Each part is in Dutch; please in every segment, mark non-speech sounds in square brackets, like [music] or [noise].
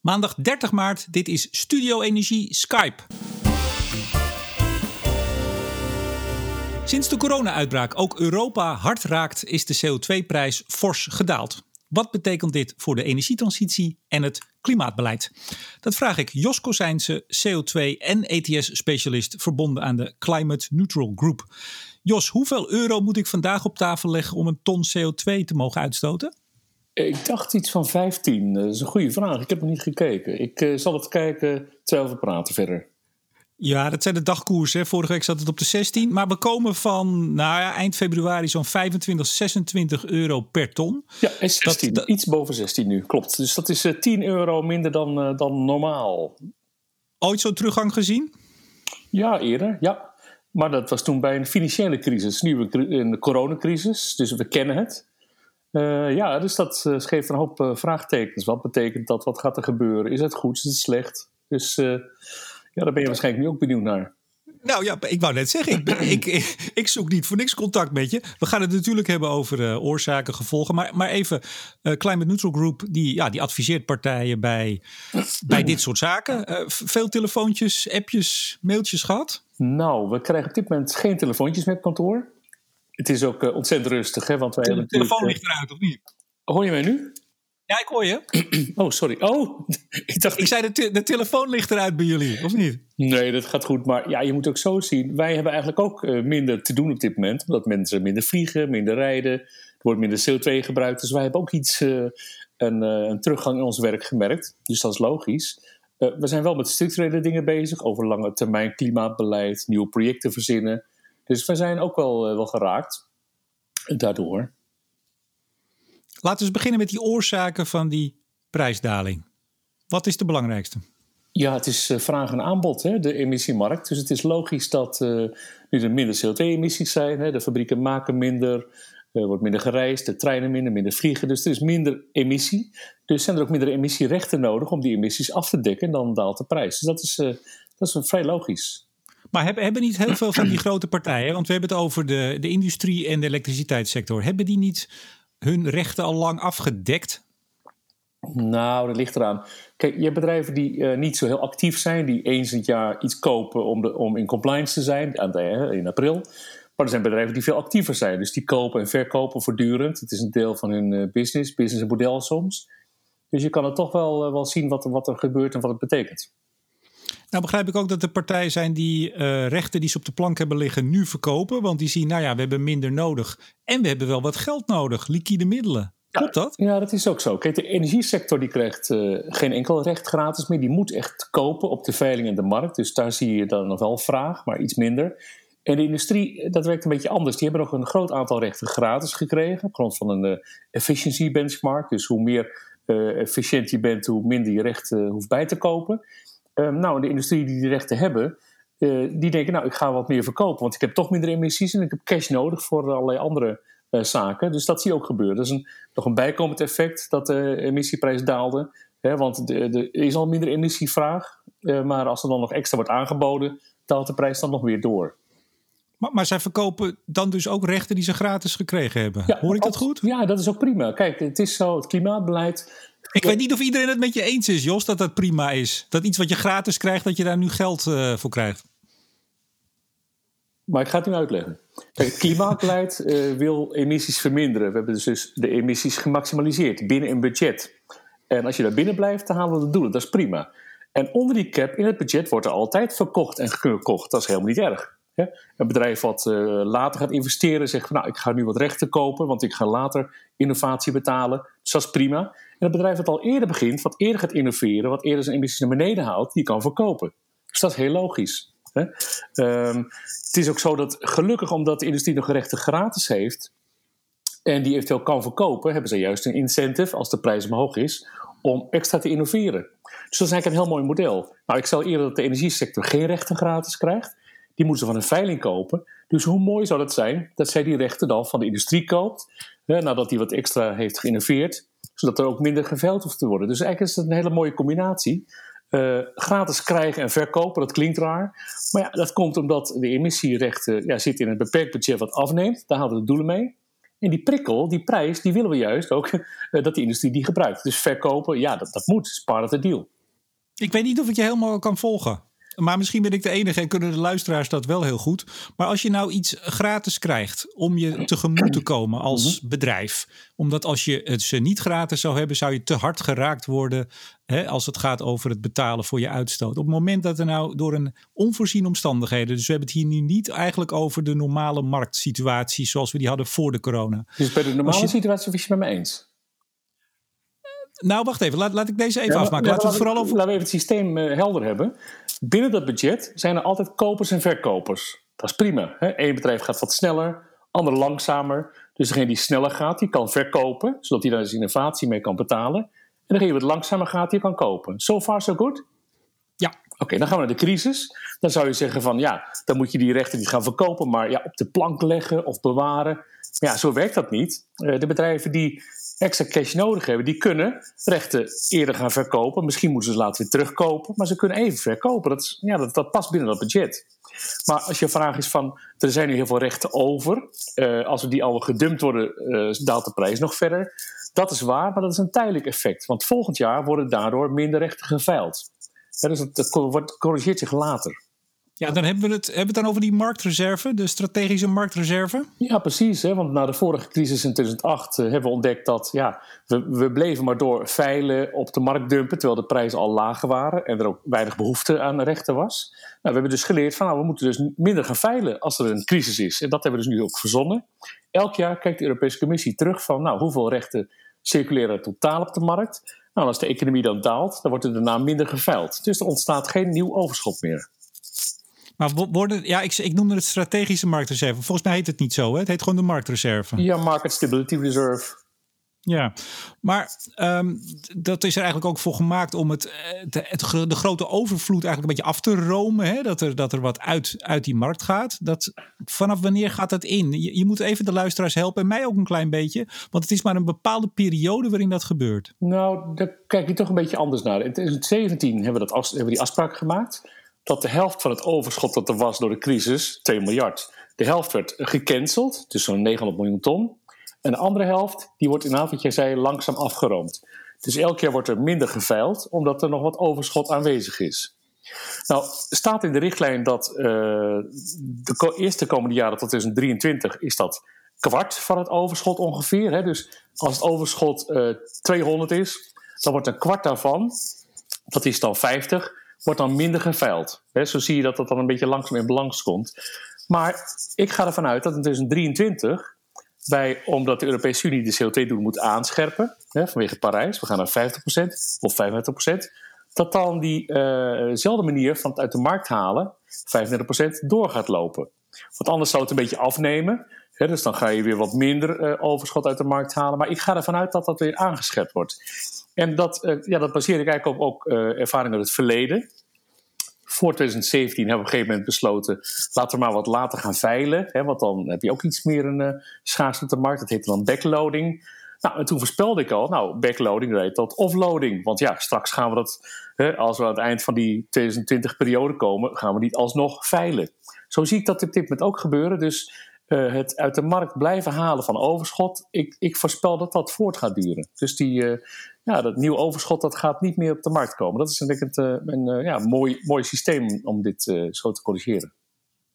Maandag 30 maart, dit is Studio Energie Skype. Sinds de corona-uitbraak ook Europa hard raakt, is de CO2-prijs fors gedaald. Wat betekent dit voor de energietransitie en het klimaatbeleid? Dat vraag ik Jos Kozijnse, CO2 en ETS-specialist verbonden aan de Climate Neutral Group. Jos, hoeveel euro moet ik vandaag op tafel leggen om een ton CO2 te mogen uitstoten? Ik dacht iets van 15. Dat is een goede vraag. Ik heb nog niet gekeken. Ik uh, zal het kijken terwijl we praten verder. Ja, dat zijn de dagkoersen. Vorige week zat het op de 16. Maar we komen van nou ja, eind februari zo'n 25, 26 euro per ton. Ja, 16. Dat, iets boven 16 nu, klopt. Dus dat is uh, 10 euro minder dan, uh, dan normaal. Ooit zo'n teruggang gezien? Ja, eerder, ja. Maar dat was toen bij een financiële crisis. Nu een coronacrisis, dus we kennen het. Uh, ja, dus dat uh, geeft een hoop uh, vraagtekens. Wat betekent dat? Wat gaat er gebeuren? Is het goed? Is het slecht? Dus ja, daar ben je waarschijnlijk nu ook benieuwd naar. Nou ja, ik wou net zeggen, ik, ik, [clears throat] ik, ik, zoek niet voor niks contact met je. We gaan het natuurlijk hebben over oorzaken, gevolgen. Maar, maar even, Climate Neutral Group, die, ja, die adviseert partijen bij, bij dit soort zaken. veel telefoontjes, appjes, mailtjes gehad? Nou, we krijgen op dit moment geen telefoontjes met kantoor. Het is ook uh, ontzettend rustig, hè? Want wij de telefoon ligt eruit, of niet? Hoor je mij nu? Ja, ik hoor je. [clears throat] Oh, sorry. Oh, [laughs] ik dacht... Ik zei, de, te de telefoon ligt eruit bij jullie, of niet? Nee, dat gaat goed. Maar ja, je moet ook zo zien. Wij hebben eigenlijk ook uh, minder te doen op dit moment. Omdat mensen minder vliegen, minder rijden. Er wordt minder CO2 gebruikt. Dus wij hebben ook iets, uh, een, een, teruggang in ons werk gemerkt. Dus dat is logisch. we zijn wel met structurele dingen bezig. Over lange termijn klimaatbeleid, nieuwe projecten verzinnen. Dus we zijn ook wel, wel geraakt daardoor. Laten we eens beginnen met die oorzaken van die prijsdaling. Wat is de belangrijkste? Ja, het is vraag en aanbod, hè, de emissiemarkt. Dus het is logisch dat uh, nu er minder CO2-emissies zijn. Hè, de fabrieken maken minder, er wordt minder gereisd, de treinen minder, minder vliegen. Dus er is minder emissie. Dus zijn er ook minder emissierechten nodig om die emissies af te dekken. En dan daalt de prijs. Dus dat is, uh, dat is vrij logisch. Maar hebben, hebben niet heel veel van die [clears throat] grote partijen, want we hebben het over de, de industrie en de elektriciteitssector, hebben die niet hun rechten al lang afgedekt? Nou, dat ligt eraan. Kijk, je hebt bedrijven die uh, niet zo heel actief zijn, die eens in het jaar iets kopen om, de, om in compliance te zijn, in april. Maar er zijn bedrijven die veel actiever zijn, dus die kopen en verkopen voortdurend. Het is een deel van hun uh, business, business model soms. Dus je kan het toch wel, uh, wel zien wat, wat er gebeurt en wat het betekent. Nou begrijp ik ook dat er partijen zijn die uh, rechten die ze op de plank hebben liggen nu verkopen. Want die zien, nou ja, we hebben minder nodig. En we hebben wel wat geld nodig, liquide middelen. Klopt dat? Ja, dat is ook zo. Kijk, de energiesector die krijgt uh, geen enkel recht gratis meer. Die moet echt kopen op de veiling en de markt. Dus daar zie je dan nog wel vraag, maar iets minder. En de industrie, dat werkt een beetje anders. Die hebben nog een groot aantal rechten gratis gekregen. Op grond van een uh, efficiency benchmark. Dus hoe meer efficiënt je bent, hoe minder je recht hoeft bij te kopen. Um, nou, de industrie die die rechten hebben, uh, die denken, nou, ik ga wat meer verkopen, want ik heb toch minder emissies en ik heb cash nodig voor allerlei andere uh, zaken. Dus dat zie je ook gebeuren. Dat is een, nog een bijkomend effect dat de emissieprijs daalde. Hè, want er is al minder emissievraag, uh, maar als er dan nog extra wordt aangeboden, daalt de prijs dan nog weer door. Maar, maar, zij verkopen dan dus ook rechten die ze gratis gekregen hebben. Ja, Hoor ik dat goed? Ja, dat is ook prima. Kijk, het is zo, het klimaatbeleid ik weet niet of iedereen het met je eens is, Jos, dat dat prima is. Dat iets wat je gratis krijgt, dat je daar nu geld uh, voor krijgt. Maar ik ga het nu uitleggen. Kijk, het klimaatbeleid uh, wil emissies verminderen. We hebben dus, dus de emissies gemaximaliseerd binnen een budget. En als je daar binnen blijft, dan halen we de doelen. Dat is prima. En onder die cap in het budget wordt er altijd verkocht en gekocht. Dat is helemaal niet erg. Een bedrijf wat uh, later gaat investeren zegt van nou ik ga nu wat rechten kopen, want ik ga later innovatie betalen. Dus dat is prima. En het bedrijf dat al eerder begint, wat eerder gaat innoveren, wat eerder zijn emissies naar beneden haalt, die kan verkopen. Dus dat is heel logisch. Um, het is ook zo dat gelukkig omdat de industrie nog rechten gratis heeft en die eventueel kan verkopen, hebben ze juist een incentive als de prijs omhoog is om extra te innoveren. Dus dat is eigenlijk een heel mooi model. Nou, ik zal eerder dat de energiesector geen rechten gratis krijgt die moeten ze van een veiling kopen. Dus hoe mooi zou het zijn dat zij die rechten dan van de industrie koopt, hè, nadat die wat extra heeft geïnnoveerd, zodat er ook minder geveild hoeft te worden. Dus eigenlijk is het een hele mooie combinatie. Uh, gratis krijgen en verkopen, dat klinkt raar. Maar ja, dat komt omdat de emissierechten ja, zitten in een beperkt budget wat afneemt. Daar houden we de doelen mee. En die prikkel, die prijs, die willen we juist ook [laughs] dat die industrie die gebruikt. Dus verkopen, ja, dat, dat moet. Spaar het deal. Ik weet niet of ik je helemaal kan volgen. Maar misschien ben ik de enige en kunnen de luisteraars dat wel heel goed. Maar als je nou iets gratis krijgt om je tegemoet te komen als mhm. bedrijf. Omdat als je het ze niet gratis zou hebben, zou je te hard geraakt worden. Hè, als het gaat over het betalen voor je uitstoot. Op het moment dat er nou door een onvoorziene omstandigheden. Dus we hebben het hier nu niet eigenlijk over de normale marktsituatie zoals we die hadden voor de corona. Dus bij de normale situatie was je met me eens? Nou, wacht even. Laat, laat ik deze even afmaken. Laten, we, vooral over... laten we even het systeem uh, helder hebben. Binnen dat budget zijn er altijd kopers en verkopers. Dat is prima. Hè? Eén bedrijf gaat wat sneller, ander langzamer. Dus degene die sneller gaat, die kan verkopen, zodat hij daar zijn innovatie mee kan betalen. En degene die wat langzamer gaat, die kan kopen. So far, so good? Ja. Oké, dan gaan we naar de crisis. Dan zou je zeggen van ja, dan moet je die rechten niet gaan verkopen, maar ja, op de plank leggen of bewaren. Maar ja, zo werkt dat niet. Uh, de bedrijven die extra cash nodig hebben, die kunnen rechten eerder gaan verkopen. Misschien moeten ze ze later weer terugkopen, maar ze kunnen even verkopen. Dat, is, ja, dat, dat past binnen dat budget. Maar als je vraag is van, er zijn nu heel veel rechten over. Uh, als we die al gedumpt worden, uh, daalt de prijs nog verder. Dat is waar, maar dat is een tijdelijk effect. Want volgend jaar worden daardoor minder rechten geveild. Ja, dus het corrigeert zich later. Ja, dan hebben we het, hebben we het dan over die marktreserve, de strategische marktreserve? Ja, precies. Hè? Want na de vorige crisis in 2008 uh, eh, hebben we ontdekt dat ja, we, we bleven maar door veilen op de markt dumpen, terwijl de prijzen al lager waren en er ook weinig behoefte aan rechten was. Nou, we hebben dus geleerd van nou, we moeten dus minder gaan veilen als er een crisis is. En dat hebben we dus nu ook verzonnen. Elk jaar kijkt de Europese Commissie terug van nou, hoeveel rechten circuleren totaal op de markt. Nou, als de economie dan daalt, dan wordt er daarna minder geveild. Dus er ontstaat geen nieuw overschot meer. Maar worden, ja, ik, ik noemde het strategische marktreserve. Volgens mij heet het niet zo, hè? Het heet gewoon de marktreserve. Ja, Market Stability Reserve. Ja, maar um, dat is er eigenlijk ook voor gemaakt om het, eh, de, het, de grote overvloed eigenlijk een beetje af te romen. Hè? Dat, er, dat er wat uit, uit die markt gaat. Dat, vanaf wanneer gaat dat in? Je, je, moet even de luisteraars helpen en mij ook een klein beetje. Want het is maar een bepaalde periode waarin dat gebeurt. Nou, daar kijk je toch een beetje anders naar. In 2017 hebben we, dat hebben we die afspraak gemaakt dat de helft van het overschot dat er was door de crisis, 2 miljard, de helft werd gecanceld, dus zo'n 900 miljoen ton. En de andere helft, die wordt inderdaad, wat jij zei, langzaam afgeroomd. Dus elk jaar wordt er minder geveild, omdat er nog wat overschot aanwezig is. Nou, staat in de richtlijn dat uh, de eerste komende jaren tot 2023 is dat kwart van het overschot ongeveer. Hè? Dus als het overschot uh, eh, 200 is, dan wordt een kwart daarvan, dat is dan 50, wordt dan minder geveild. zo zie je dat dat dan een beetje langzaam in balans komt. Maar ik ga ervan uit dat in 2023, bij, omdat de Europese Unie de CO2-doel moet aanscherpen, vanwege Parijs, we gaan naar 50% of 55%, dat dan diezelfde uh manier van het uit de markt halen, 35% door gaat lopen. Want anders zou het een beetje afnemen. Dus dan ga je weer wat minder uh, overschot uit de markt halen. Maar ik ga ervan uit dat dat weer aangeschept wordt. En dat, uh, ja, dat baseer ik eigenlijk op ook ervaring uit het verleden. Voor 2017 hebben we op een gegeven moment besloten, laten we maar wat later gaan veilen. Hè, want dan heb je ook iets meer een schaarste op de markt. Dat heet dan backloading. Nou, en toen voorspelde ik al, nou, backloading heet tot offloading. Want ja, straks gaan we dat, hè, als we aan het eind van die 2020-periode komen, gaan we niet alsnog veilen. Zo zie ik dat op dit moment ook gebeuren. Dus uh, het uit de markt blijven halen van overschot, ik, ik voorspel dat dat voort gaat duren. Dus die, uh, ja, dat nieuwe overschot dat gaat niet meer op de markt komen. Dat is denk ik een, een ja, mooi, mooi systeem om dit zo te corrigeren.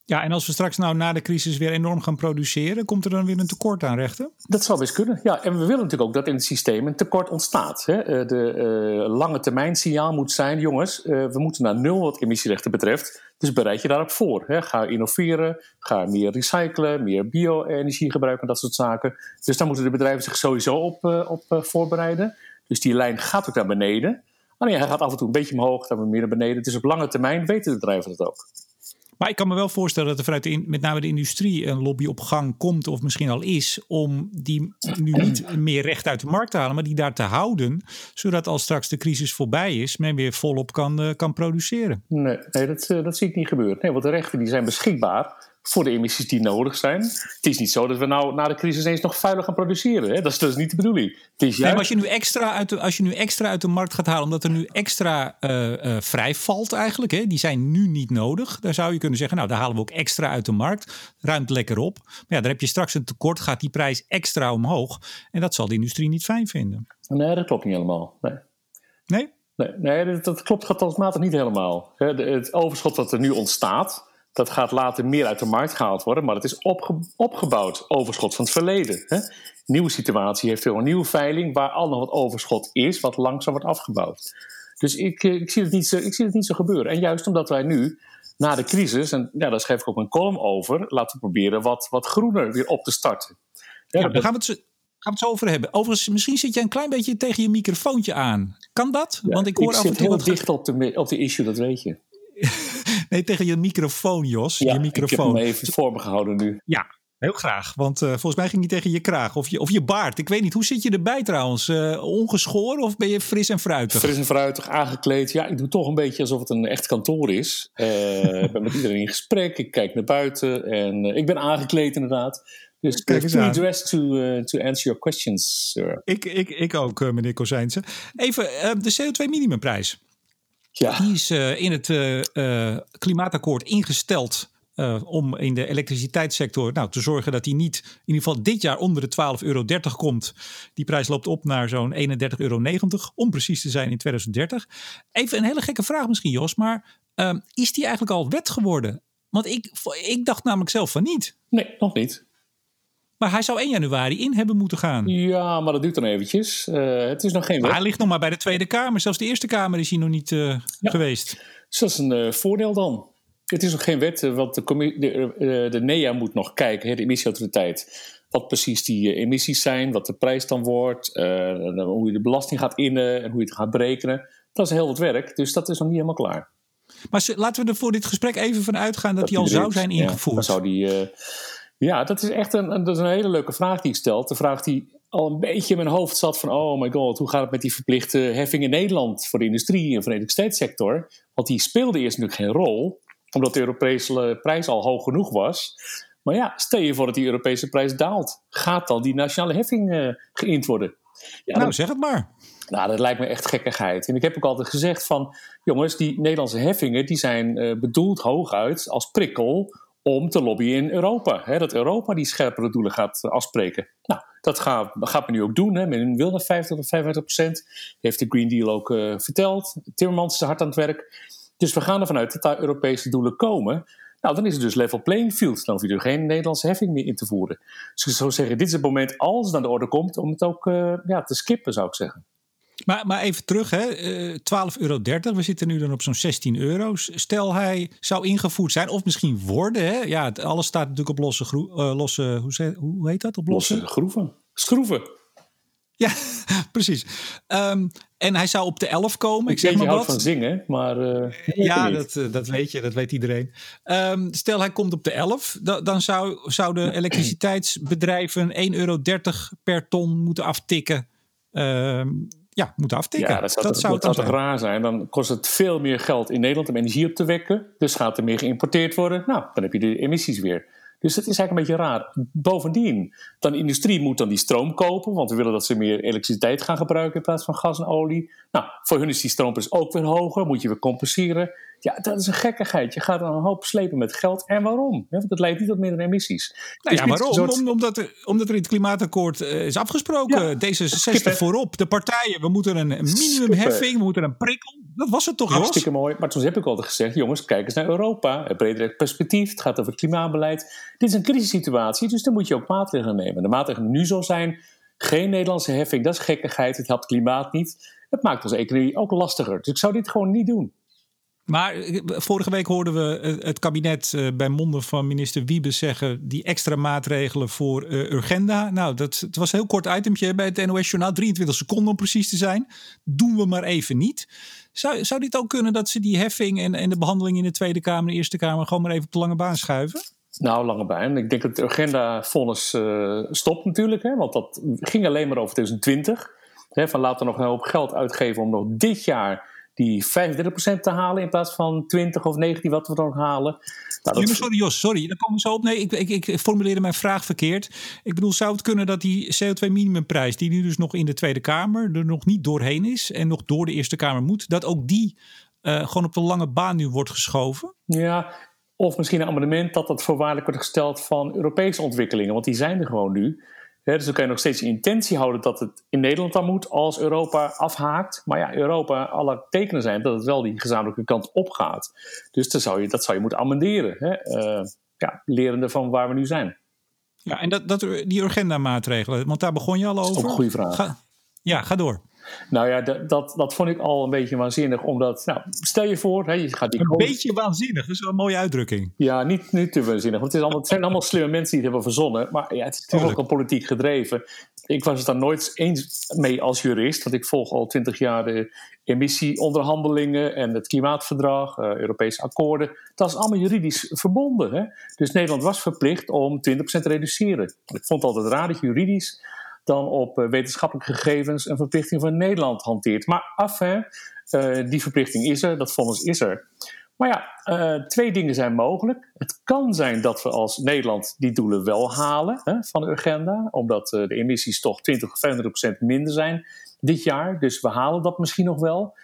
Ja, en als we straks nou na de crisis weer enorm gaan produceren, komt er dan weer een tekort aan rechten? Dat zou best kunnen. Ja, en we willen natuurlijk ook dat in het systeem een tekort ontstaat. Hè. Eh, de uh, lange termijn signaal moet zijn: jongens, uh, we moeten naar nul wat emissierechten betreft. Dus bereid je daarop voor. Hè. Ga innoveren, ga meer recyclen, meer bio-energie gebruiken, dat soort zaken. Dus daar moeten de bedrijven zich sowieso op, op voorbereiden. Dus die lijn gaat ook naar beneden. Alleen hij gaat af en toe een beetje omhoog, dan weer meer naar beneden. Dus op lange termijn weten de bedrijven dat ook. Maar ik kan me wel voorstellen dat er vanuit de, met name de industrie een lobby op gang komt, of misschien al is, om die nu niet [clears throat] meer recht uit de markt te halen, maar die daar te houden, zodat als straks de crisis voorbij is, men weer volop kan, uh, kan produceren. Nee, nee dat, uh, dat zie ik niet gebeuren. Nee, want de rechten die zijn beschikbaar voor de emissies die nodig zijn. Het is niet zo dat we nou na de crisis eens nog vuiler gaan produceren. Hè? Dat, is, dus niet de bedoeling. Het is juist... nee, maar als je, nu extra uit de, als je nu extra uit de markt gaat halen, omdat er nu extra uh, vrij valt eigenlijk, hè? die zijn nu niet nodig. Daar zou je kunnen zeggen, nou daar halen we ook extra uit de markt. Ruimt lekker op. Maar ja, dan heb je straks een tekort, gaat die prijs extra omhoog. En dat zal de industrie niet fijn vinden. Nee, dat klopt niet helemaal. Nee? Nee, nee, nee dat, dat klopt getalsmatig niet helemaal. Het overschot dat er nu ontstaat, dat gaat later meer uit de markt gehaald worden, maar het is opge opgebouwd overschot van het verleden. Hè? Nieuwe situatie heeft veel een nieuwe veiling waar al nog wat overschot is, wat langzaam wordt afgebouwd. Dus ik, eh, ik, zie het niet zo, ik zie het niet zo gebeuren. En juist omdat wij nu, na de crisis, en ja, daar schrijf ik ook een column over, laten we proberen wat, wat groener weer op te starten. Ja, ja, daar gaan we het gaan we het zo over hebben. Overigens, misschien zit je een klein beetje tegen je microfoontje aan. Kan dat? Want ik hoor ik af en toe heel dicht op de, op de issue, dat weet je. [laughs] nee, tegen je microfoon, Jos. Ja, je microfoon. ik heb hem even voor me gehouden nu. Ja, heel graag. Want uh, volgens mij ging hij tegen je kraag of je, of je baard. Ik weet niet, hoe zit je erbij trouwens? Uh, ongeschoren of ben je fris en fruitig? Fris en fruitig, aangekleed. Ja, ik doe toch een beetje alsof het een echt kantoor is. Uh, ik ben met iedereen in gesprek. Ik kijk naar buiten. En ik ben aangekleed inderdaad. Dus Kijk eens fully dressed to, to answer your questions, sir. Ik, ik, ik ook, meneer Kozijnse. Even, de CO2-minimumprijs. Ja. Die is uh, in het uh, uh, klimaatakkoord ingesteld om in de elektriciteitssector nou, te zorgen dat die niet in ieder geval dit jaar onder de 12,30 euro komt. Die prijs loopt op naar zo'n 31,90 euro, om precies te zijn in 2030. Even een hele gekke vraag misschien, Jos, maar is die eigenlijk al wet geworden? Want ik, ik dacht namelijk zelf van niet. Nee, nog niet. Maar hij zou 1 januari in hebben moeten gaan. Ja, maar dat duurt dan eventjes. Uh, het is nog geen Maar hij ligt nog maar bij de Tweede Kamer. Zelfs de Eerste Kamer is hij nog niet uh, ja. geweest. Dus dat is een uh, voordeel dan. Het is nog geen wet, want de, de, de NEA moet nog kijken, de emissieautoriteit. Wat precies die emissies zijn, wat de prijs dan wordt, hoe je de belasting gaat innen en hoe je het gaat berekenen. Dat is heel wat werk, dus dat is nog niet helemaal klaar. Maar laten we er voor dit gesprek even van uitgaan dat, dat die al zou zijn ingevoerd. Ja, dan zou die ja, dat is echt een, dat is een hele leuke vraag die ik stel. De vraag die al een beetje in mijn hoofd zat van... oh my god, hoe gaat het met die verplichte heffing in Nederland... voor de industrie en voor de elektriciteitssector? Want die speelde eerst natuurlijk geen rol... omdat de Europese prijs al hoog genoeg was. Maar ja, stel je voor dat die Europese prijs daalt. Gaat dan die nationale heffing uh, geïnd worden? Ja, nou, zeg het maar. Nou, dat lijkt me echt gekkigheid. En ik heb ook altijd gezegd van... jongens, die Nederlandse heffingen... die zijn uh, bedoeld hooguit als prikkel om te lobbyen in Europa. Hè, dat Europa die scherpere doelen gaat eh, afspreken. Nou, dat gaat, gaat men nu ook doen. Hè. Men wil naar 50 of 55 procent. Heeft de Green Deal ook uh, verteld. Timmermans is hard aan het werk. Dus we gaan ervan uit dat daar Europese doelen komen. Nou, dan is het dus level playing field. Dan hoef je er geen Nederlandse heffing meer in te voeren. Dus ik zou zeggen, dit is het moment als het aan de orde komt om het ook uh, ja, te skippen, zou ik zeggen. Maar, maar even terug, hè. 12,30 euro. We zitten nu dan op zo'n 16 euro. Stel hij zou ingevoerd zijn, of misschien worden. Hè? Ja, alles staat natuurlijk op losse, uh, losse hoe, hoe, heet dat? Op losse, losse groeven. Schroeven. Ja, [laughs] precies. Um, en hij zou op de 11 komen. Ik, zeg maar wat. van zingen, maar. Uh, ja, dat, uh, dat weet je, dat weet iedereen. Um, stel hij komt op de 11, da dan zou, zouden elektriciteitsbedrijven 1,30 euro per ton moeten aftikken. Um, ja, moeten aftikken. Ja, dat zou, dat zou, dat zou toch raar zijn. Dan kost het veel meer geld in Nederland om energie op te wekken. Dus gaat er meer geïmporteerd worden. Nou, dan heb je de emissies weer. Dus dat is eigenlijk een beetje raar. Bovendien, dan de industrie moet dan die stroom kopen, want we willen dat ze meer elektriciteit gaan gebruiken in plaats van gas en olie. Nou, voor hun is die stroomprijs ook weer hoger, moet je weer compenseren. Ja, dat is een gekkigheid. Je gaat dan een hoop slepen met geld. En waarom? Want dat leidt niet tot minder emissies. Nou ja, waarom? omdat, er, omdat er in het klimaatakkoord uh, is afgesproken. Ja, D66 voorop. De partijen, we moeten een minimumheffing, we moeten een prikkel. Dat was het toch, Hartstikke mooi. Maar toen heb ik altijd gezegd, jongens, kijk eens naar Europa. Een breder perspectief. Het gaat over klimaatbeleid. Dit is een crisissituatie, dus dan moet je ook maatregelen nemen. De maatregelen nu zal zijn, geen Nederlandse heffing. Dat is gekkigheid. Het helpt klimaat niet. Het maakt onze economie ook lastiger. Dus ik zou dit gewoon niet doen. Maar eh, vorige week hoorden we eh, het kabinet eh, bij monden van minister Wiebes zeggen... die extra maatregelen voor Urgenda. Nou, dat, het was een heel kort itempje bij het NOS-journaal. 23 seconden om precies te zijn. Doen we maar even niet. Zou, zou dit ook kunnen dat ze die heffing en, en de behandeling in de Tweede Kamer en de Eerste Kamer... gewoon maar even op de lange baan schuiven? Nou, lange baan. Ik denk dat het agenda-vonnis uh, stopt natuurlijk. Hè, want dat ging alleen maar over 2020. Hè, van laten we nog een hoop geld uitgeven om nog dit jaar die 35% te halen in plaats van 20 of 19 wat we dan halen. Nou, dat... Sorry Jos, sorry, daar komen we zo op. Nee, ik, ik, ik formuleerde mijn vraag verkeerd. Ik bedoel, zou het kunnen dat die CO2-minimumprijs, die nu dus nog in de Tweede Kamer er nog niet doorheen is en nog door de Eerste Kamer moet, dat ook die uh, gewoon op de lange baan nu wordt geschoven? Ja, of misschien een amendement dat dat voorwaardelijk wordt gesteld van Europese ontwikkelingen, want die zijn er gewoon nu. Dus dan kan je nog steeds de intentie houden dat het in Nederland dan moet als Europa afhaakt. Maar ja, Europa, alle tekenen zijn dat het wel die gezamenlijke kant opgaat. Dus dan zou je, dat zou je moeten amenderen. Hè? Uh, ja, lerende van waar we nu zijn. Ja, en dat, dat, die agenda-maatregelen, want daar begon je al over. Dat is ook een goede vraag. Ga, ja, ga door. Nou ja, dat, dat, dat vond ik al een beetje waanzinnig. Omdat, nou, stel je voor, hè, je gaat die. Een beetje waanzinnig, dat is wel een mooie uitdrukking. Ja, niet, niet te waanzinnig. Want het, is allemaal, het zijn allemaal slimme mensen die het hebben verzonnen. Maar ja, het is toch ook al politiek gedreven. Ik was het daar nooit eens mee als jurist. Want ik volg al twintig jaar de emissieonderhandelingen en het klimaatverdrag, uh, Europese akkoorden. Dat is allemaal juridisch verbonden. Hè? Dus Nederland was verplicht om 20% te reduceren. Ik vond het altijd raar dat juridisch dan op eh, wetenschappelijke gegevens een verplichting van Nederland hanteert. Maar af, uh, die verplichting is er, dat vonnis is er. Maar ja, uh, twee dingen zijn mogelijk. Het kan zijn dat we als Nederland die doelen wel halen hè, van de agenda, omdat de emissies toch 20 of 25 procent minder zijn dit jaar. Dus we halen dat misschien nog wel.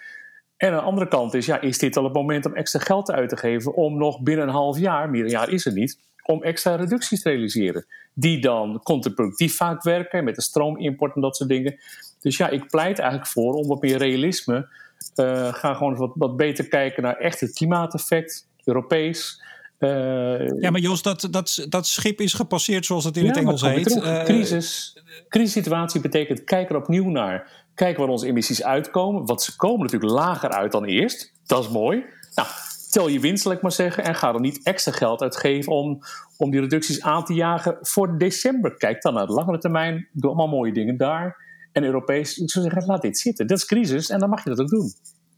En aan de andere kant is, ja, is dit al het moment om extra geld uit te geven om nog binnen een half jaar, meer een jaar is er niet, om extra reducties te realiseren. Die dan contraproductief vaak werken met de stroomimport en dat soort dingen. Dus ja, ik pleit eigenlijk voor om wat meer realisme. Uh, ga gewoon wat, wat beter kijken naar echt het klimaateffect, Europees. Uh, ja, maar Jos, dat, dat, dat schip is gepasseerd zoals het in het Engels heet. Uh, crisis, crisissituatie betekent kijk er opnieuw naar. Kijk waar onze emissies uitkomen. Want ze komen natuurlijk lager uit dan eerst. Dat is mooi. Nou, tel je winst, laat ik maar zeggen. En ga er niet extra geld uitgeven om, om die reducties aan te jagen voor december. Kijk dan naar de langere termijn. Doe allemaal mooie dingen daar. En Europees, ik zou zeggen, laat dit zitten. Dat is crisis en dan mag je dat ook doen.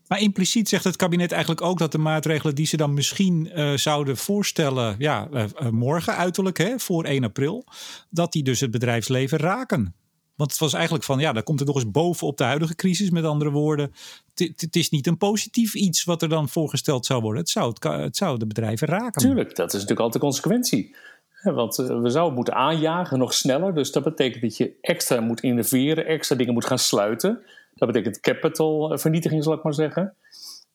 Maar impliciet zegt het kabinet eigenlijk ook dat de maatregelen die ze dan misschien uh, zouden voorstellen, ja, uh, morgen uiterlijk, hè, voor 1 april, dat die dus het bedrijfsleven raken. Want het was eigenlijk van, ja, daar komt er nog eens bovenop de huidige crisis. Met andere woorden, het is niet een positief iets wat er dan voorgesteld zou worden. Het zou, het, zou de bedrijven raken. Tuurlijk, dat is natuurlijk altijd de consequentie. Want eh, we zouden moeten aanjagen nog sneller. Dus dat betekent dat je extra moet innoveren, extra dingen moet gaan sluiten. Dat betekent capitalvernietiging, zal ik maar zeggen.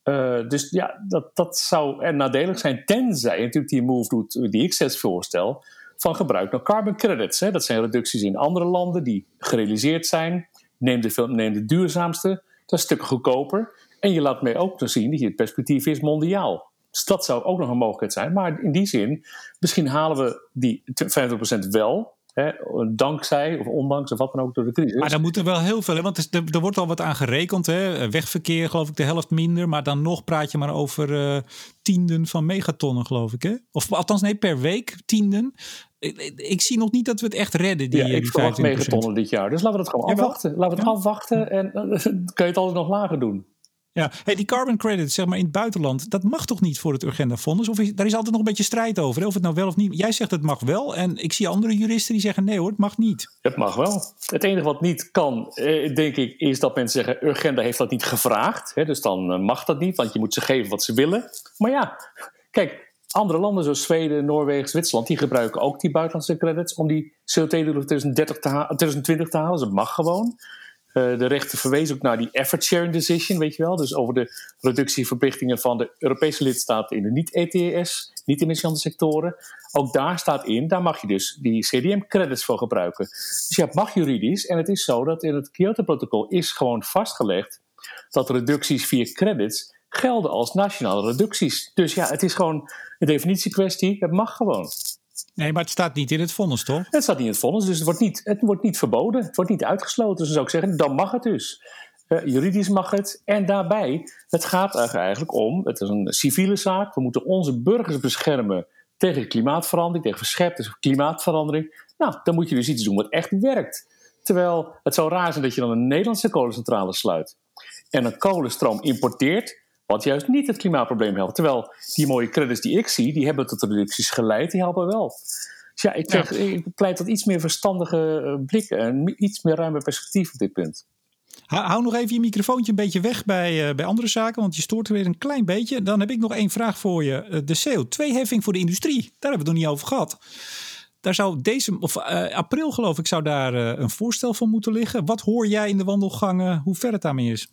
Uh, dus ja, dat, dat zou er nadelig zijn. Tenzij natuurlijk die move doet die ik steeds voorstel van gebruik naar carbon credits. Hè. Dat zijn reducties in andere landen die gerealiseerd zijn. Neem de, neem de duurzaamste, dat is een stuk goedkoper. En je laat mij ook zien dat je het perspectief is mondiaal. Dus dat zou ook nog een mogelijkheid zijn. Maar in die zin, misschien halen we die 50% wel. Hè, dankzij of ondanks of wat dan ook door de crisis. Maar dan moet er wel heel veel, hè? want er, wordt al wat aan gerekend. Hè? Wegverkeer, geloof ik, de helft minder. Maar dan nog praat je maar over uh, tienden van megatonnen, geloof ik. Hè? Of althans, nee, per week tienden. Ik, ik, zie nog niet dat we het echt redden. Die, ja, ik die verwacht megatonnen dit jaar. Dus laten we het gewoon afwachten. Laten we het afwachten en dan [laughs] kun je het altijd nog lager doen. Ja, hey, die carbon credit, zeg maar in het buitenland, dat mag toch niet voor het Urgenda Fonds? Of is, daar is altijd nog een beetje strijd over, hè? of het nou wel of niet. Jij zegt het mag wel, en ik zie andere juristen die zeggen nee hoor, het mag niet. Het mag wel. Het enige wat niet kan, eh, denk ik, is dat mensen zeggen: Urgenda heeft dat niet gevraagd. Hè? Dus dan eh, mag dat niet, want je moet ze geven wat ze willen. Maar ja, kijk, andere landen zoals Zweden, Noorwegen, Zwitserland, die gebruiken ook die buitenlandse credits om die CO2-doelen 2030 te 2020 te halen. Dus dat mag gewoon. Uh, de rechter verwees ook naar die effort sharing decision, weet je wel. Dus over de reductieverplichtingen van de Europese lidstaten in de niet-ETS, niet-emissiehande sectoren. Ook daar staat in, daar mag je dus die CDM-credits voor gebruiken. Dus ja, het mag juridisch. En het is zo dat in het Kyoto-protocol is gewoon vastgelegd dat reducties via credits gelden als nationale reducties. Dus ja, het is gewoon een definitiekwestie. Het mag gewoon. Nee, maar het staat niet in het vonnis, toch? Het staat niet in het vonnis, dus het wordt niet, het wordt niet verboden. Het wordt niet uitgesloten. Dus dan zou ik zeggen, dan mag het dus. Uh, juridisch mag het. En daarbij, het gaat eigenlijk om, het is een civiele zaak. We moeten onze burgers beschermen tegen klimaatverandering, tegen verscherpte klimaatverandering. Nou, dan moet je dus iets doen wat echt werkt. Terwijl het zou raar zijn dat je dan een Nederlandse kolencentrale sluit en een kolenstroom importeert wat juist niet het klimaatprobleem helpt. Terwijl die mooie credits die ik zie, die hebben tot reducties geleid, die helpen wel. Dus ja, ik, ik pleit tot iets meer verstandige eh, blikken en iets meer ruime perspectief op dit punt. Hou nog even je microfoontje een beetje weg bij, uh, bij andere zaken, want je stoort er weer een klein beetje. Dan heb ik nog één vraag voor je. Uh, de CO2-heffing voor de industrie, daar hebben we het nog niet over gehad. Daar zou deze, of uh, april geloof ik, zou daar een voorstel van moeten liggen. Wat hoor jij in de wandelgangen, hoe ver het daarmee is?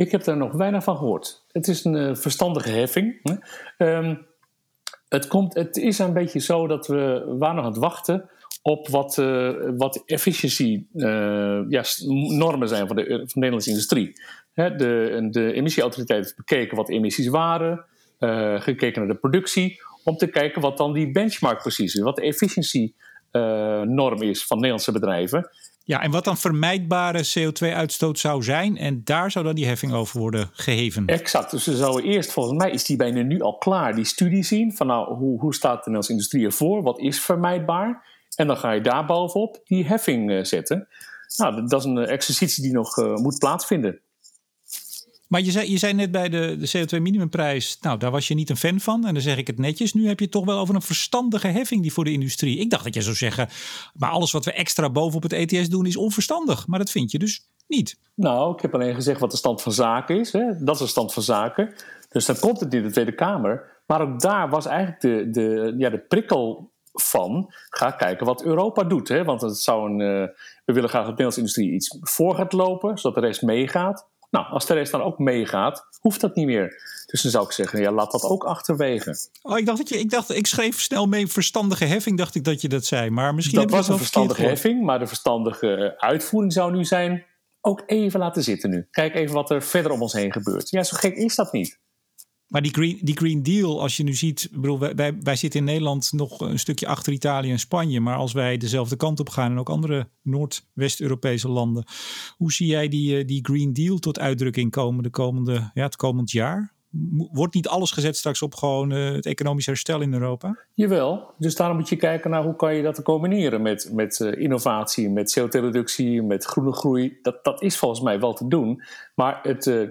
Ik heb daar nog weinig van gehoord. Het is een verstandige heffing. Um, het, komt, het is een beetje zo dat we waren nog aan het wachten op wat, uh, wat efficiency uh, ja, zijn van de, de Nederlandse industrie. De, de emissieautoriteit heeft bekeken wat emissies waren, gekeken naar de productie, om te kijken wat dan die benchmark precies is, wat de efficiency norm is van Nederlandse bedrijven. Ja, en wat dan vermijdbare CO2-uitstoot zou zijn. En daar zou dan die heffing over worden geheven. Exact. Dus we zouden eerst, volgens mij is die bijna nu al klaar, die studie zien. Van nou, hoe, hoe staat de Nederlandse industrie ervoor? Wat is vermijdbaar? En dan ga je daar bovenop die heffing uh, zetten. Nou, dat is een exercitie die nog uh, moet plaatsvinden. Maar je zei, je zei net bij de, de CO2-minimumprijs, nou, daar was je niet een fan van. En dan zeg ik het netjes. Nu heb je het toch wel over een verstandige heffing die voor de industrie. Ik dacht dat je zou zeggen, maar alles wat we extra bovenop het ETS doen is onverstandig. Maar dat vind je dus niet. Nou, ik heb alleen gezegd wat de stand van zaken is. Hè. Dat is de stand van zaken. Dus dan komt het in de Tweede Kamer. Maar ook daar was eigenlijk de, de, ja, de prikkel van ga kijken wat Europa doet. Hè? Want het zou een, uh, we willen graag dat de Nederlandse industrie iets voor gaat lopen, zodat de rest meegaat. Nou, als de rest dan ook meegaat, hoeft dat niet meer. Dus dan zou ik zeggen, ja, laat dat ook achterwege. Oh, ik dacht dat je, ik dacht, ik schreef snel mee verstandige heffing, dacht ik dat je dat zei. Maar misschien dat was een verstandige heffing, maar de verstandige uitvoering zou nu zijn, ook even laten zitten nu. Kijk even wat er verder om ons heen gebeurt. Ja, zo gek is dat niet. Maar die Green, die green Deal, als je nu ziet, bedoel, wij, zitten in Nederland nog een stukje achter Italië en Spanje. Maar als wij dezelfde kant op gaan en ook andere Noordwest-Europese landen, hoe zie jij die, eh, die Green Deal tot uitdrukking komen de komende, ja, het komend jaar? Wordt niet alles gezet straks op gewoon uh, het economisch herstel in Europa? Jawel, dus daarom moet je kijken naar hoe kan je dat combineren met, met uh, innovatie, met CO2-reductie, met groene groei. Dat, dat is volgens mij wel te doen. Maar het, uh,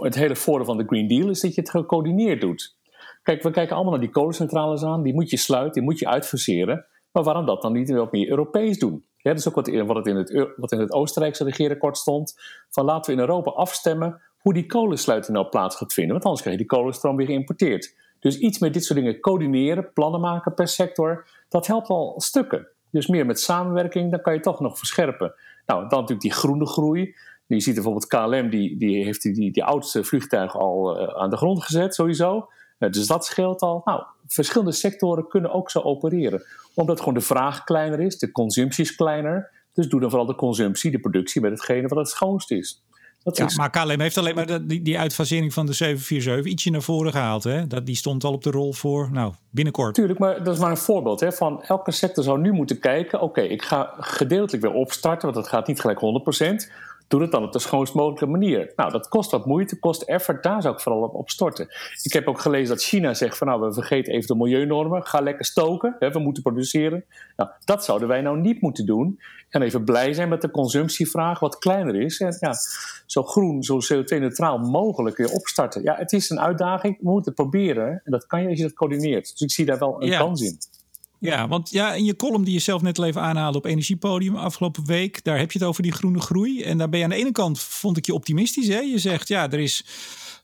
het, hele voordeel van de Green Deal is dat je het gecoördineerd doet. Kijk, we kijken allemaal naar die kolencentrales aan. Die moet je sluiten, die moet je uitfaseren. Maar waarom dat dan niet wat meer Europees doen? Dat is ook wat, wat, het in het, wat in het Oostenrijkse regeerakkoord stond. Van laten we in Europa afstemmen hoe die kolensluiting nou plaats gaat vinden. Want anders krijg je die kolenstroom weer geïmporteerd. Dus iets met dit soort dingen coördineren, plannen maken per sector, dat helpt al stukken. Dus meer met samenwerking, dan kan je toch nog verscherpen. Nou, dan natuurlijk die groene groei. Je ziet bijvoorbeeld KLM, die, die heeft die, die, die oudste vliegtuigen al uh, aan de grond gezet, sowieso. Uh, dus dat scheelt al. Nou, verschillende sectoren kunnen ook zo opereren. Omdat gewoon de vraag kleiner is, de consumptie is kleiner. Dus doe dan vooral de consumptie, de productie met hetgene wat het schoonst is. Dat ja, is... Maar KLM heeft alleen maar die, die uitfasering van de 747 ietsje naar voren gehaald. Hè? Dat, die stond al op de rol voor nou, binnenkort. Tuurlijk, maar dat is maar een voorbeeld. Hè, van elke sector zou nu moeten kijken... oké, ik ga gedeeltelijk weer opstarten... want dat gaat niet gelijk 100% doe het dan op de schoonst mogelijke manier. Nou, dat kost wat moeite, kost effort, daar zou ik vooral op, storten. Ik heb ook gelezen dat China zegt van nou, we vergeten even de milieunormen, ga lekker stoken, hè, we moeten produceren. Nou, dat zouden wij nou niet moeten doen. En even blij zijn met de consumptievraag, wat kleiner is. En ja, zo groen, zo CO2-neutraal mogelijk weer opstarten. Ja, het is een uitdaging, we moeten het proberen. En dat kan je als je dat coördineert. Dus ik zie daar wel een kans in. Ja, want ja, in je column die je zelf net al even aanhaalde op Energiepodium afgelopen week, daar heb je het over die groene groei. En daar ben je aan de ene kant, vond ik je optimistisch. Hè? Je zegt, ja, er is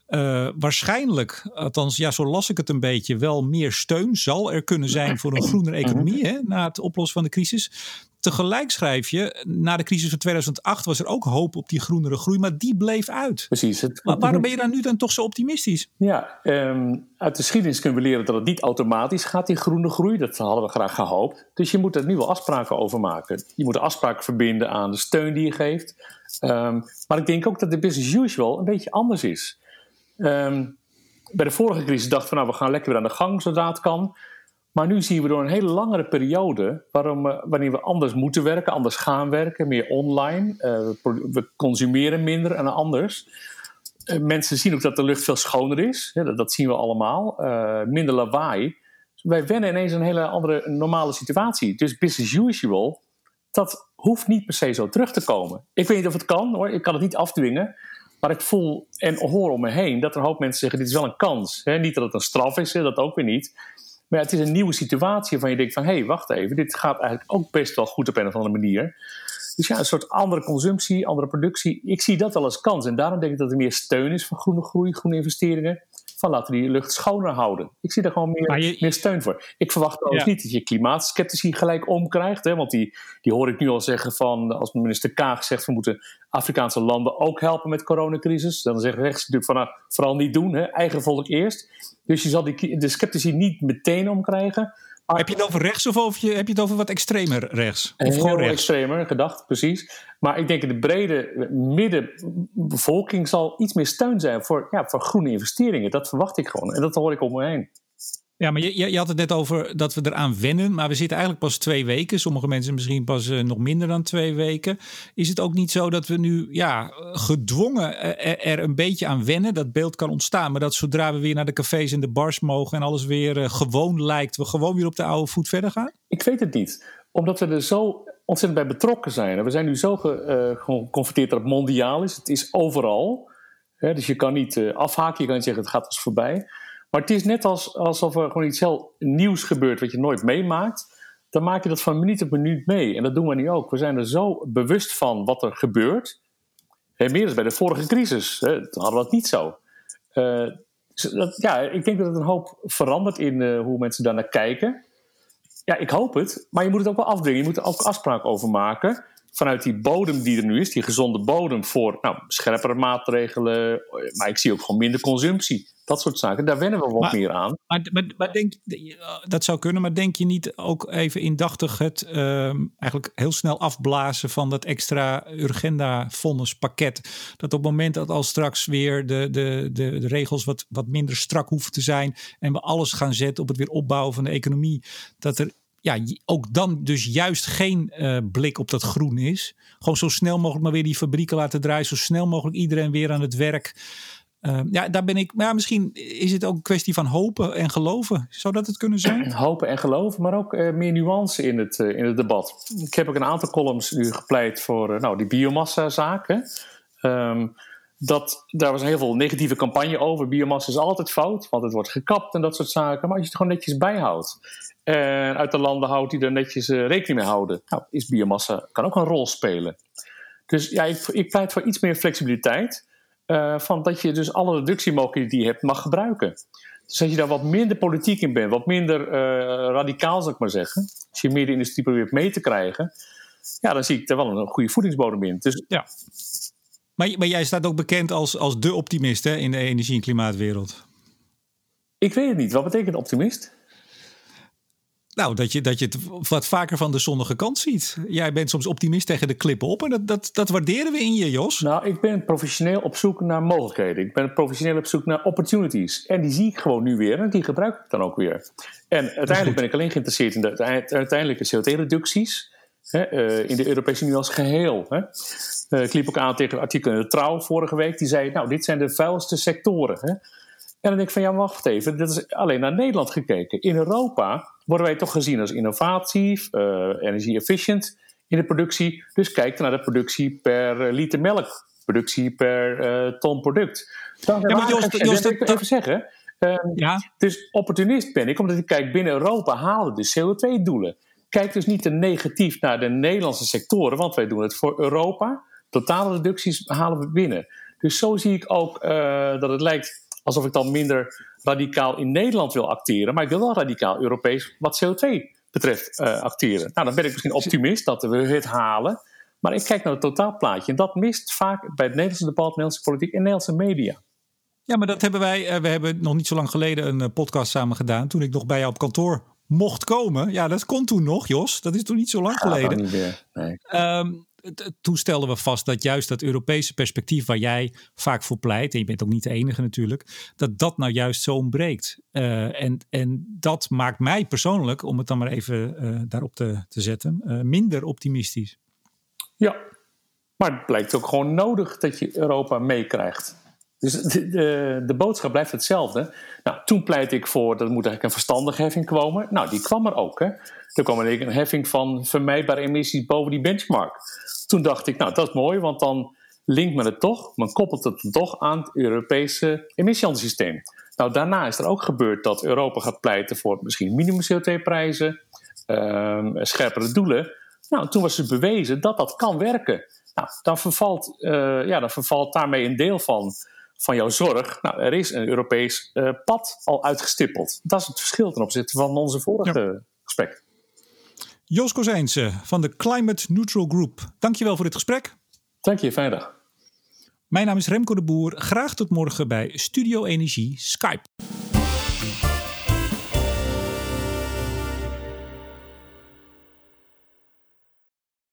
uh, waarschijnlijk, althans ja, zo las ik het een beetje, wel meer steun zal er kunnen zijn voor een [clears throat] groenere economie hè, na het oplossen van de crisis. Tegelijk schrijf je, na de crisis van 2008 was er ook hoop op die groenere groei, maar die bleef uit. Precies. Het, maar waarom ben je dan nu dan toch zo optimistisch? Ja, um, uit de geschiedenis kunnen we leren dat het niet automatisch gaat, die groene groei. Dat hadden we graag gehoopt. Dus je moet er nu wel afspraken over maken. Je moet afspraken verbinden aan de steun die je geeft. Um, maar ik denk ook dat de business usual een beetje anders is. Um, bij de vorige crisis dachten we, nou, we gaan lekker weer aan de gang zodra het kan. Maar nu zien we door een hele langere periode waarom, uh, wanneer we anders moeten werken, anders gaan werken, meer online. Uh, we consumeren minder en anders. Uh, mensen zien ook dat de lucht veel schoner is. Dat, zien we allemaal. minder lawaai. Dus wij wennen ineens een hele andere normale situatie. Dus business usual, dat hoeft niet per se zo terug te komen. Ik weet niet of het kan hoor, ik kan het niet afdwingen. Maar ik voel en hoor om me heen dat er een hoop mensen zeggen: dit is wel een kans. Niet dat het een straf is, dat ook weer niet. Maar het is een nieuwe situatie waarvan je denkt van... hé, hey, wacht even, dit gaat eigenlijk ook best wel goed op een of andere manier. Dus ja, een soort andere consumptie, andere productie. Ik zie dat wel als kans. En daarom denk ik dat er meer steun is voor groene groei, groene investeringen. Van laten we die lucht schoner houden. Ik zie daar gewoon meer, meer steun voor. Ik verwacht ook niet dat je klimaatskeptici gelijk omkrijgt. Hè, want die, die hoor ik nu al zeggen van, als minister Kaag zegt... we moeten Afrikaanse landen ook helpen met coronacrisis. Dan zeggen rechts natuurlijk van, nou, vooral niet doen. Hè, eigen volk eerst. Dus je zal die, de sceptici niet meteen omkrijgen heb je het over rechts of over je, heb je het over wat extremer rechts? Of Heel gewoon rechts? extremer gedacht, precies. Maar ik denk dat de brede middenbevolking zal iets meer steun zijn voor, ja, voor groene investeringen. Dat verwacht ik gewoon. En dat hoor ik om me heen. Ja, maar je, je had het net over dat we eraan wennen. Maar we zitten eigenlijk pas twee weken. Sommige mensen misschien pas uh, nog minder dan twee weken. Is het ook niet zo dat we nu ja, gedwongen er, er, een beetje aan wennen? Dat beeld kan ontstaan. Maar dat zodra we weer naar de cafés en de bars mogen en alles weer gewoon lijkt, we gewoon weer op de oude voet verder gaan? Ik weet het niet. Omdat we er zo ontzettend bij betrokken zijn. We zijn nu zo ge, geconfronteerd dat het mondiaal is. Het is overal. Dus je kan niet afhaken. Je kan niet zeggen het gaat ons voorbij. Maar het is net als, alsof er gewoon iets heel nieuws gebeurt wat je nooit meemaakt. Dan maak je dat van minuut op minuut mee. En dat doen we nu ook. We zijn er zo bewust van wat er gebeurt. Hey, meer dan bij de vorige crisis. Hè. Hadden we dat niet zo. Uh, dat, ja, ik denk dat het een hoop verandert in uh, hoe mensen daar naar kijken. Ja, ik hoop het. Maar je moet het ook wel afdwingen. Je moet er ook afspraken over maken. Vanuit die bodem die er nu is, die gezonde bodem voor nou, scherpere maatregelen. Maar ik zie ook gewoon minder consumptie. Dat soort zaken, daar wennen we wat meer aan. Maar, maar, maar, denk, dat zou kunnen, maar denk je niet ook even indachtig het ehm, eigenlijk heel snel afblazen van dat extra urgenda pakket? Dat op het moment dat al straks weer de, de, de, de, regels wat, wat minder strak hoeven te zijn en we alles gaan zetten op het weer opbouwen van de economie, dat er ja, ook dan dus juist geen uh, blik op dat groen is. Gewoon zo snel mogelijk maar weer die fabrieken laten draaien, zo snel mogelijk iedereen weer aan het werk. Uh, ja, daar ben ik. Maar ja, misschien is het ook een kwestie van hopen en geloven. Zou dat het kunnen zijn? [clears throat] Hopen en geloven, maar ook uh, meer nuance in het, in het debat. Ik heb ook een aantal columns nu gepleit voor nou, die biomassa-zaken. Um, dat, daar was heel veel negatieve campagne over. Biomassa is altijd fout, want het wordt gekapt en dat soort zaken. Maar als je het gewoon netjes bijhoudt en uit de landen houdt die er netjes rekening mee houden, nou, is biomassa kan ook een rol spelen. Dus ja, ik, pleit voor iets meer flexibiliteit. Uh, van dat je dus alle reductiemogelijkheden die je hebt mag gebruiken. Dus dat je daar wat minder politiek in bent, wat minder uh, radicaal zou ik maar zeggen. Als je meer de industrie probeert mee te krijgen, ja, dan zie ik er wel een goede voedingsbodem in. Dus, ja. Maar, maar jij staat ook bekend als, als de optimist hè, in de energie- en klimaatwereld. Ik weet het niet. Wat betekent optimist? Nou, dat je, dat je het wat vaker van de zonnige kant ziet. Jij bent soms optimist tegen de klippen op en dat, dat, dat waarderen we in je, Jos. Nou, ik ben professioneel op zoek naar mogelijkheden. Ik ben professioneel op zoek naar opportunities. En die zie ik gewoon nu weer en die gebruik ik dan ook weer. En uiteindelijk ben ik alleen geïnteresseerd in de uiteindelijke CO2-reducties. Uh, in de Europese Unie als geheel. Hè. Uh, ik liep ook aan tegen een artikel in de Trouw vorige week. Die zei, nou, dit zijn de vuilste sectoren. Hè. En dan denk ik van ja, wacht even, dit is alleen naar Nederland gekeken. In Europa worden wij toch gezien als innovatief, uh, energie-efficient in de productie. Dus kijk naar de productie per liter melk, productie per ton product. Dan ja, maar Joost, Joost, dat, even zeggen. Um, ja. Dus opportunist ben ik, omdat ik kijk binnen Europa halen de CO2-doelen. Kijk dus niet te negatief naar de Nederlandse sectoren, want wij doen het voor Europa. Totale reducties halen we binnen. Dus zo zie ik ook uh, dat het lijkt alsof ik dan minder radicaal in Nederland wil acteren. Maar ik wil wel radicaal Europees wat CO2 betreft uh, acteren. Nou, dan ben ik misschien optimist dat we het halen. Maar ik kijk naar het totaalplaatje. En dat mist vaak bij het Nederlandse debat, Nederlandse politiek en Nederlandse media. Ja, maar dat hebben wij. Uh, we hebben nog niet zo lang geleden een podcast samen gedaan. Toen ik nog bij jou op kantoor mocht komen. Ja, dat kon toen nog, Jos. Dat is toen niet zo lang geleden. Niet meer. Nee. Um, toen stelden we vast dat juist dat Europese perspectief waar jij vaak voor pleit, en je bent ook niet de enige natuurlijk, dat dat nou juist zo ontbreekt. Uh, en, en dat maakt mij persoonlijk, om het dan maar even uh, daarop te, te zetten, uh, minder optimistisch. Ja, maar het blijkt ook gewoon nodig dat je Europa meekrijgt. Dus de, de, boodschap blijft hetzelfde. Nou, toen pleit ik voor dat er moet eigenlijk een verstandige heffing komen. Nou, die kwam er ook. Hè. Er kwam een heffing van vermijdbare emissies boven die benchmark. Toen dacht ik, nou, dat is mooi, want dan linkt men het toch, men koppelt het toch aan het Europese emissiehandelssysteem. Nou, daarna is er ook gebeurd dat Europa gaat pleiten voor misschien minimum CO2-prijzen, ehm, scherpere doelen. Nou, toen was het bewezen dat dat kan werken. Nou, dan vervalt, uh, ja, dan vervalt daarmee een deel van, van jouw zorg. Nou, er is een Europees uh, pad al uitgestippeld. Dat is het verschil ten opzichte van onze vorige ja. gesprek. Jos Kozijnse van de Climate Neutral Group. Dankjewel voor dit gesprek. Dank je, fijne dag. Mijn naam is Remco de Boer. Graag tot morgen bij Studio Energie Skype.